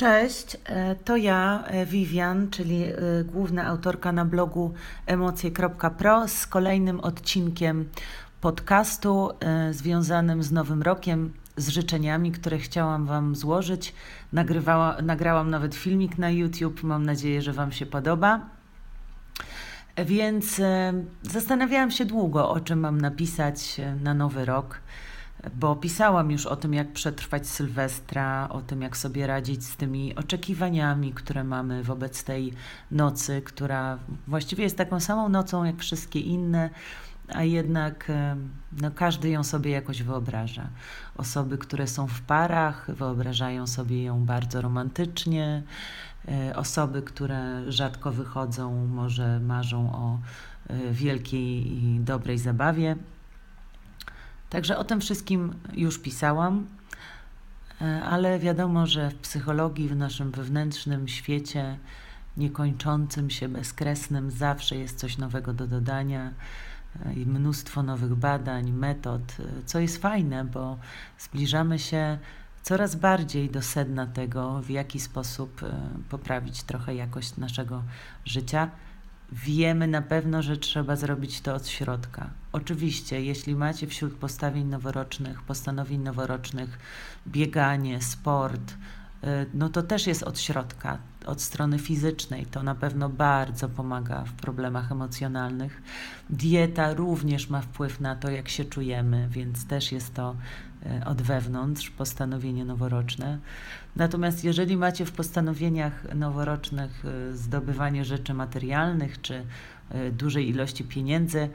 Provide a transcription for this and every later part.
Cześć, e, to ja, e, Vivian, czyli e, główna autorka na blogu emocje.pro z kolejnym odcinkiem podcastu związanym z Nowym Rokiem, z życzeniami, które chciałam Wam złożyć. Nagrywała, nagrałam nawet filmik na YouTube, mam nadzieję, że Wam się podoba. Więc zastanawiałam się długo, o czym mam napisać na Nowy Rok bo pisałam już o tym, jak przetrwać Sylwestra, o tym, jak sobie radzić z tymi oczekiwaniami, które mamy wobec tej nocy, która właściwie jest taką samą nocą jak wszystkie inne, a jednak no, każdy ją sobie jakoś wyobraża. Osoby, które są w parach, wyobrażają sobie ją bardzo romantycznie. E, osoby, które rzadko wychodzą, może marzą o e, wielkiej i dobrej zabawie. Także o tym wszystkim już pisałam, e, ale wiadomo, że w psychologii, w naszym wewnętrznym świecie, niekończącym się, bezkresnym, zawsze jest coś nowego do dodania e, i mnóstwo nowych badań, metod, e, co jest fajne, bo zbliżamy się coraz bardziej do sedna tego, w jaki sposób poprawić trochę jakość naszego życia wiemy na pewno, że trzeba zrobić to od środka. Oczywiście, jeśli macie wśród postawień noworocznych, postanowień noworocznych bieganie, sport, y, no to też jest od środka, od strony fizycznej. To na pewno bardzo pomaga w problemach emocjonalnych. Dieta również ma wpływ na to, jak się czujemy, więc też jest to od wewnątrz postanowienie noworoczne. Natomiast jeżeli macie w postanowieniach noworocznych y, zdobywanie rzeczy materialnych czy y, dużej ilości pieniędzy,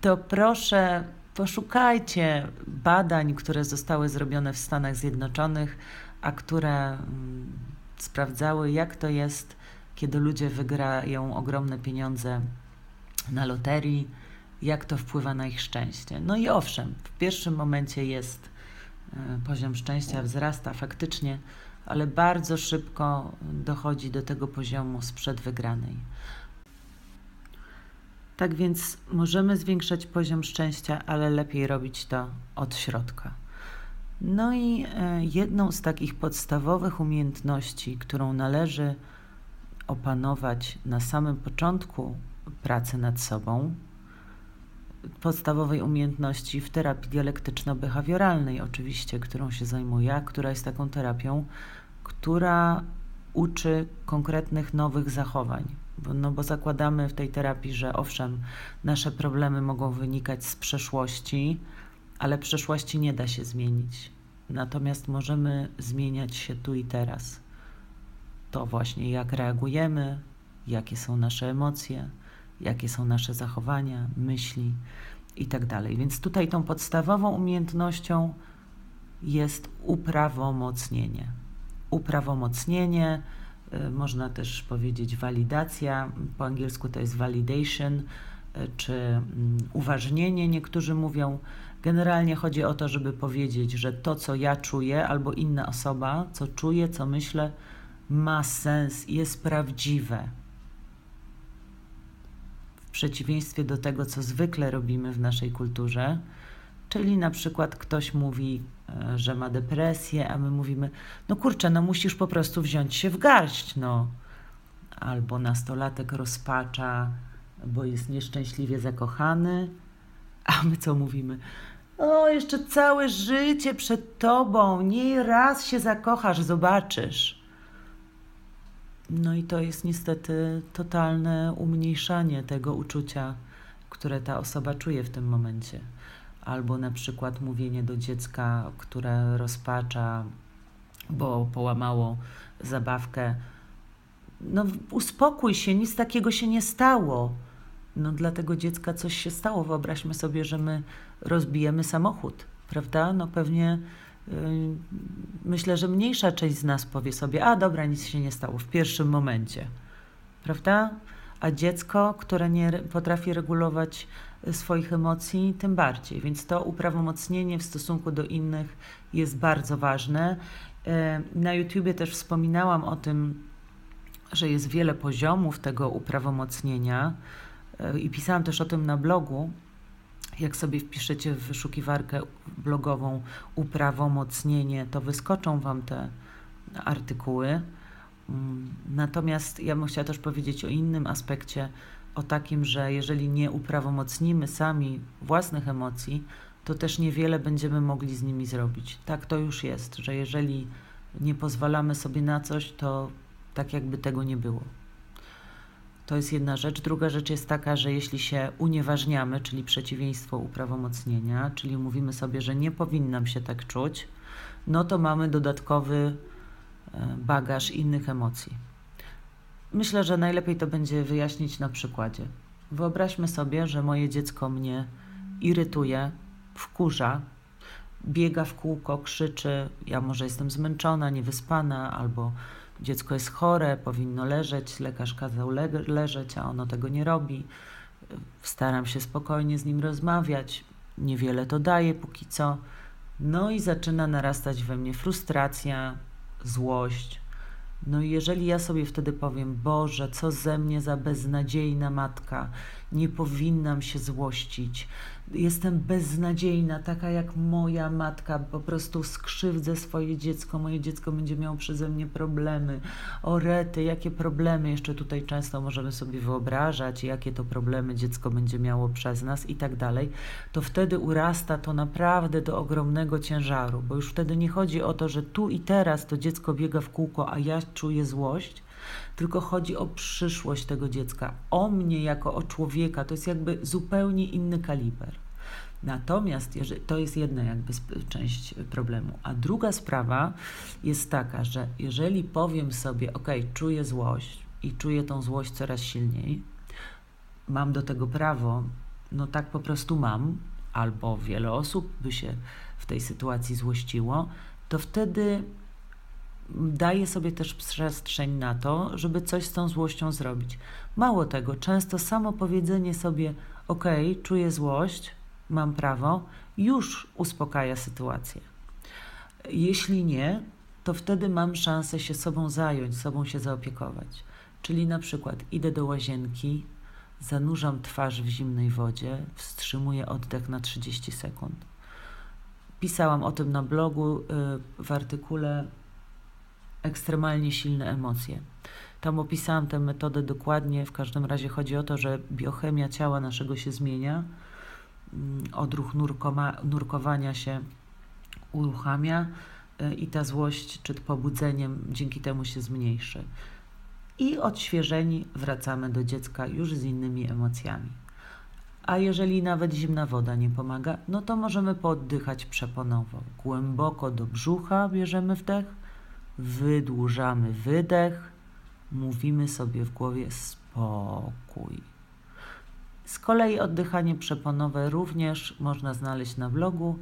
to proszę poszukajcie badań, które zostały zrobione w Stanach Zjednoczonych, a które mm, sprawdzały, jak to jest, kiedy ludzie wygrają ogromne pieniądze na loterii, jak to wpływa na ich szczęście. No i owszem, w pierwszym momencie jest E, poziom szczęścia wzrasta faktycznie, ale bardzo szybko dochodzi do tego poziomu sprzed wygranej. Tak więc możemy zwiększać poziom szczęścia, ale lepiej robić to od środka. No i e, jedną z takich podstawowych umiejętności, którą należy opanować na samym początku pracy nad sobą, podstawowej umiejętności w terapii dialektyczno-behawioralnej, oczywiście, którą się zajmuję, która jest taką terapią, która uczy konkretnych nowych zachowań. No bo zakładamy w tej terapii, że owszem, nasze problemy mogą wynikać z przeszłości, ale przeszłości nie da się zmienić. Natomiast możemy zmieniać się tu i teraz. To właśnie jak reagujemy, jakie są nasze emocje, jakie są nasze zachowania, myśli i tak. Więc tutaj tą podstawową umiejętnością jest uprawomocnienie. Uprawomocnienie, y, można też powiedzieć walidacja, po angielsku to jest validation, y, czy mm, uważnienie, niektórzy mówią. Generalnie chodzi o to, żeby powiedzieć, że to, co ja czuję, albo inna osoba, co czuje, co myślę, ma sens, jest prawdziwe przeciwieństwie do tego, co zwykle robimy w naszej kulturze. Czyli na przykład ktoś mówi, e, że ma depresję, a my mówimy, no kurczę, no musisz po prostu wziąć się w garść, no. Albo nastolatek rozpacza, bo jest nieszczęśliwie zakochany, a my co mówimy? O, jeszcze całe życie przed tobą, nie raz się zakochasz, zobaczysz. No i to jest niestety totalne umniejszanie tego uczucia, które ta osoba czuje w tym momencie. Albo na przykład mówienie do dziecka, które rozpacza, bo połamało zabawkę. No, uspokój się, nic takiego się nie stało. No, dla tego dziecka coś się stało. Wyobraźmy sobie, że my rozbijemy samochód, prawda? No, pewnie myślę, że mniejsza część z nas powie sobie, a dobra, nic się nie stało w pierwszym momencie, prawda? A dziecko, które nie potrafi regulować y, swoich emocji, tym bardziej. Więc to uprawomocnienie w stosunku do innych jest bardzo ważne. Na YouTubie też wspominałam o tym, że jest wiele poziomów tego uprawomocnienia y, i pisałam też o tym na blogu jak sobie wpiszecie w wyszukiwarkę blogową uprawomocnienie, to wyskoczą Wam te artykuły. Mm, natomiast ja bym chciała też powiedzieć o innym aspekcie, o takim, że jeżeli nie uprawomocnimy sami własnych emocji, to też niewiele będziemy mogli z nimi zrobić. Tak to już jest, że jeżeli nie pozwalamy sobie na coś, to tak jakby tego nie było. To jest jedna rzecz. Druga rzecz jest taka, że jeśli się unieważniamy, czyli przeciwieństwo uprawomocnienia, czyli mówimy sobie, że nie powinnam się tak czuć, no to mamy dodatkowy e, bagaż innych emocji. Myślę, że najlepiej to będzie wyjaśnić na przykładzie. Wyobraźmy sobie, że moje dziecko mnie irytuje, wkurza, biega w kółko, krzyczy, ja może jestem zmęczona, niewyspana, albo dziecko jest chore, powinno leżeć, lekarz kazał le leżeć, a ono tego nie robi. Staram się spokojnie z nim rozmawiać, niewiele to daje póki co. No i zaczyna narastać we mnie frustracja, złość, no i jeżeli ja sobie wtedy powiem, Boże, co ze mnie za beznadziejna matka, nie powinnam się złościć, jestem beznadziejna, taka jak moja matka, po prostu skrzywdzę swoje dziecko, moje dziecko będzie miało przeze mnie problemy. O rety, jakie problemy? Jeszcze tutaj często możemy sobie wyobrażać, jakie to problemy dziecko będzie miało przez nas i tak dalej, to wtedy urasta to naprawdę do ogromnego ciężaru, bo już wtedy nie chodzi o to, że tu i teraz to dziecko biega w kółko, a ja czuję złość, tylko chodzi o przyszłość tego dziecka, o mnie jako o człowieka. To jest jakby zupełnie inny kaliber. Natomiast jeżeli, to jest jedna jakby część problemu. A druga sprawa jest taka, że jeżeli powiem sobie, ok, czuję złość i czuję tą złość coraz silniej, mam do tego prawo, no tak po prostu mam, albo wiele osób by się w tej sytuacji złościło, to wtedy daje sobie też przestrzeń na to, żeby coś z tą złością zrobić. Mało tego, często samo powiedzenie sobie: OK, czuję złość, mam prawo, już uspokaja sytuację. Jeśli nie, to wtedy mam szansę się sobą zająć, sobą się zaopiekować. Czyli na przykład idę do łazienki, zanurzam twarz w zimnej wodzie, wstrzymuję oddech na 30 sekund. Pisałam o tym na blogu y, w artykule ekstremalnie silne emocje. Tam opisałam tę metodę dokładnie. W każdym razie chodzi o to, że biochemia ciała naszego się zmienia, mm, odruch nurkoma, nurkowania się uruchamia y, i ta złość czy pobudzeniem dzięki temu się zmniejszy. I odświeżeni wracamy do dziecka już z innymi emocjami. A jeżeli nawet zimna woda nie pomaga, no to możemy pooddychać przeponowo. Głęboko do brzucha bierzemy wdech, wydłużamy wydech, mówimy sobie w głowie spokój. Z kolei oddychanie przeponowe również można znaleźć na blogu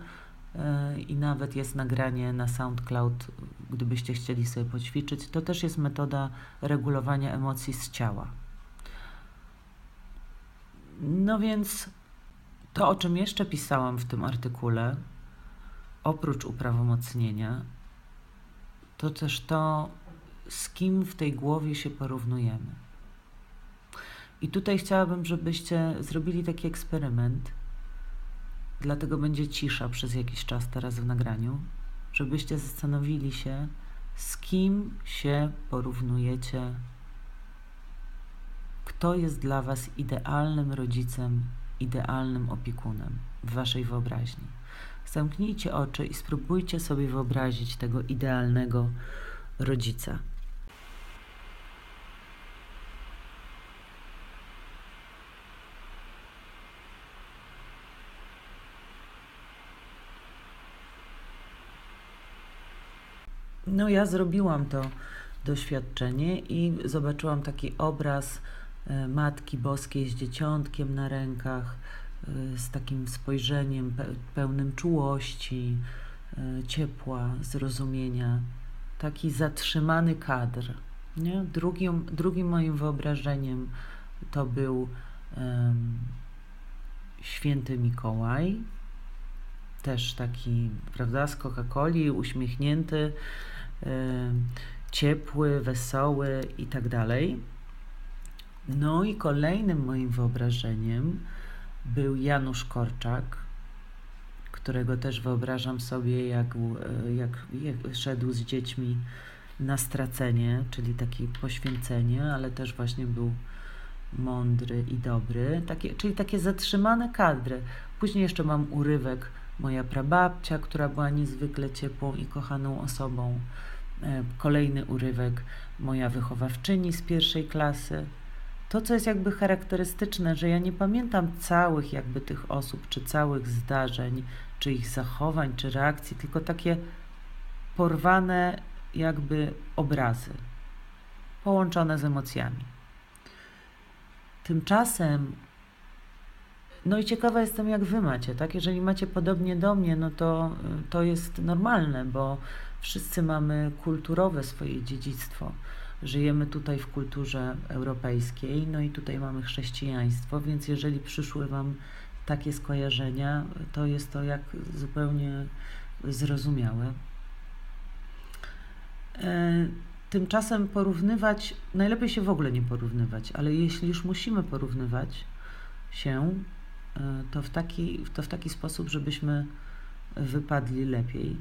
yy, i nawet jest nagranie na SoundCloud, gdybyście chcieli sobie poćwiczyć. To też jest metoda regulowania emocji z ciała. No więc to, o czym jeszcze pisałam w tym artykule, oprócz uprawomocnienia, to też to, z kim w tej głowie się porównujemy. I tutaj chciałabym, żebyście zrobili taki eksperyment, dlatego będzie cisza przez jakiś czas teraz w nagraniu, żebyście zastanowili się, z kim się porównujecie, kto jest dla Was idealnym rodzicem, idealnym opiekunem w Waszej wyobraźni. Zamknijcie oczy i spróbujcie sobie wyobrazić tego idealnego rodzica. No, ja zrobiłam to doświadczenie i zobaczyłam taki obraz e, Matki Boskiej z dzieciątkiem na rękach z takim spojrzeniem pełnym czułości, e, ciepła, zrozumienia. Taki zatrzymany kadr. Nie? Drugim, drugim moim wyobrażeniem to był um, święty Mikołaj, też taki, prawda, z Coca-Coli, uśmiechnięty, um, ciepły, wesoły i tak dalej. No i kolejnym moim wyobrażeniem był Janusz Korczak, którego też wyobrażam sobie, jak, jak, jak szedł z dziećmi na stracenie, czyli takie poświęcenie, ale też właśnie był mądry i dobry, takie, czyli takie zatrzymane kadry. Później jeszcze mam urywek moja prababcia, która była niezwykle ciepłą i kochaną osobą. E, kolejny urywek moja wychowawczyni z pierwszej klasy. To, co jest jakby charakterystyczne, że ja nie pamiętam całych jakby tych osób, czy całych zdarzeń, czy ich zachowań, czy reakcji, tylko takie porwane jakby obrazy, połączone z emocjami. Tymczasem, no i ciekawa jestem, jak wy macie, tak? Jeżeli macie podobnie do mnie, no to to jest normalne, bo wszyscy mamy kulturowe swoje dziedzictwo. Żyjemy tutaj w kulturze europejskiej, no i tutaj mamy chrześcijaństwo, więc jeżeli przyszły wam takie skojarzenia, to jest to jak zupełnie zrozumiałe. E, tymczasem porównywać, najlepiej się w ogóle nie porównywać, ale jeśli już musimy porównywać się, e, to w taki, to w taki sposób, żebyśmy wypadli lepiej.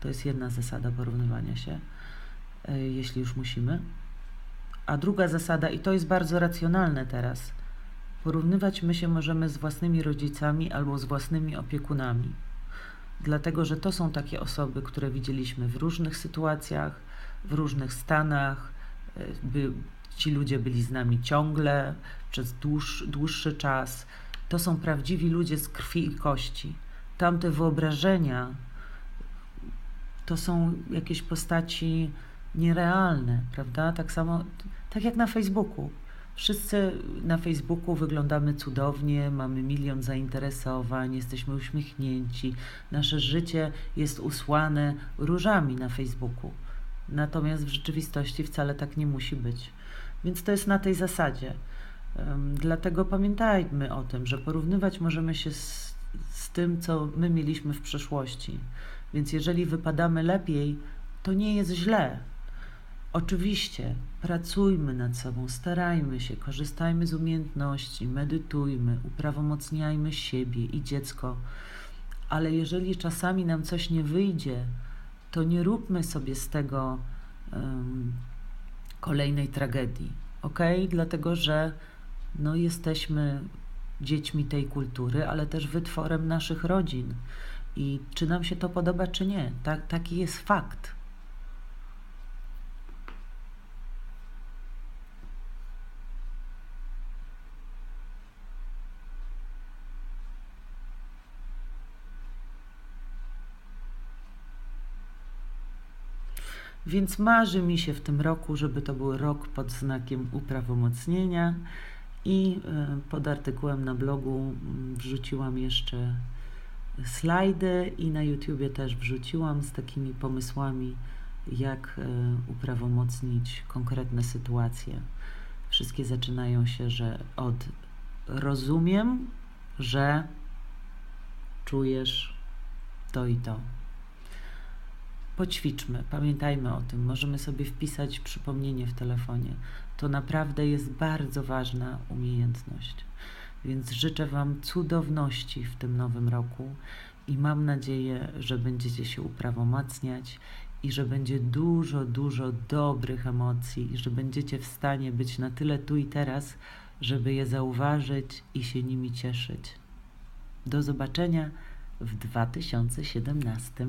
To jest jedna zasada porównywania się, e, jeśli już musimy. A druga zasada, i to jest bardzo racjonalne teraz, porównywać my się możemy z własnymi rodzicami albo z własnymi opiekunami. Dlatego, że to są takie osoby, które widzieliśmy w różnych sytuacjach, w różnych stanach. E, by, ci ludzie byli z nami ciągle, przez dłuż, dłuższy czas. To są prawdziwi ludzie z krwi i kości. Tamte wyobrażenia to są jakieś postaci nierealne, prawda? Tak samo, tak jak na Facebooku. Wszyscy na Facebooku wyglądamy cudownie, mamy milion zainteresowań, jesteśmy uśmiechnięci, nasze życie jest usłane różami na Facebooku. Natomiast w rzeczywistości wcale tak nie musi być. Więc to jest na tej zasadzie. Dlatego pamiętajmy o tym, że porównywać możemy się z, z tym, co my mieliśmy w przeszłości. Więc jeżeli wypadamy lepiej, to nie jest źle. Oczywiście pracujmy nad sobą, starajmy się, korzystajmy z umiejętności, medytujmy, uprawomocniajmy siebie i dziecko, ale jeżeli czasami nam coś nie wyjdzie, to nie róbmy sobie z tego um, kolejnej tragedii, ok? Dlatego, że no, jesteśmy dziećmi tej kultury, ale też wytworem naszych rodzin. I czy nam się to podoba, czy nie, tak, taki jest fakt. Więc marzy mi się w tym roku, żeby to był rok pod znakiem uprawomocnienia. I e, pod artykułem na blogu mm, wrzuciłam jeszcze slajdy i na YouTubie też wrzuciłam z takimi pomysłami, jak e, uprawomocnić konkretne sytuacje. Wszystkie zaczynają się, że od rozumiem, że czujesz to i to. Poćwiczmy, pamiętajmy o tym. Możemy sobie wpisać przypomnienie w telefonie. To naprawdę jest bardzo ważna umiejętność. Więc życzę Wam cudowności w tym nowym roku i mam nadzieję, że będziecie się uprawomacniać i że będzie dużo, dużo dobrych emocji i że będziecie w stanie być na tyle tu i teraz, żeby je zauważyć i się nimi cieszyć. Do zobaczenia w 2017.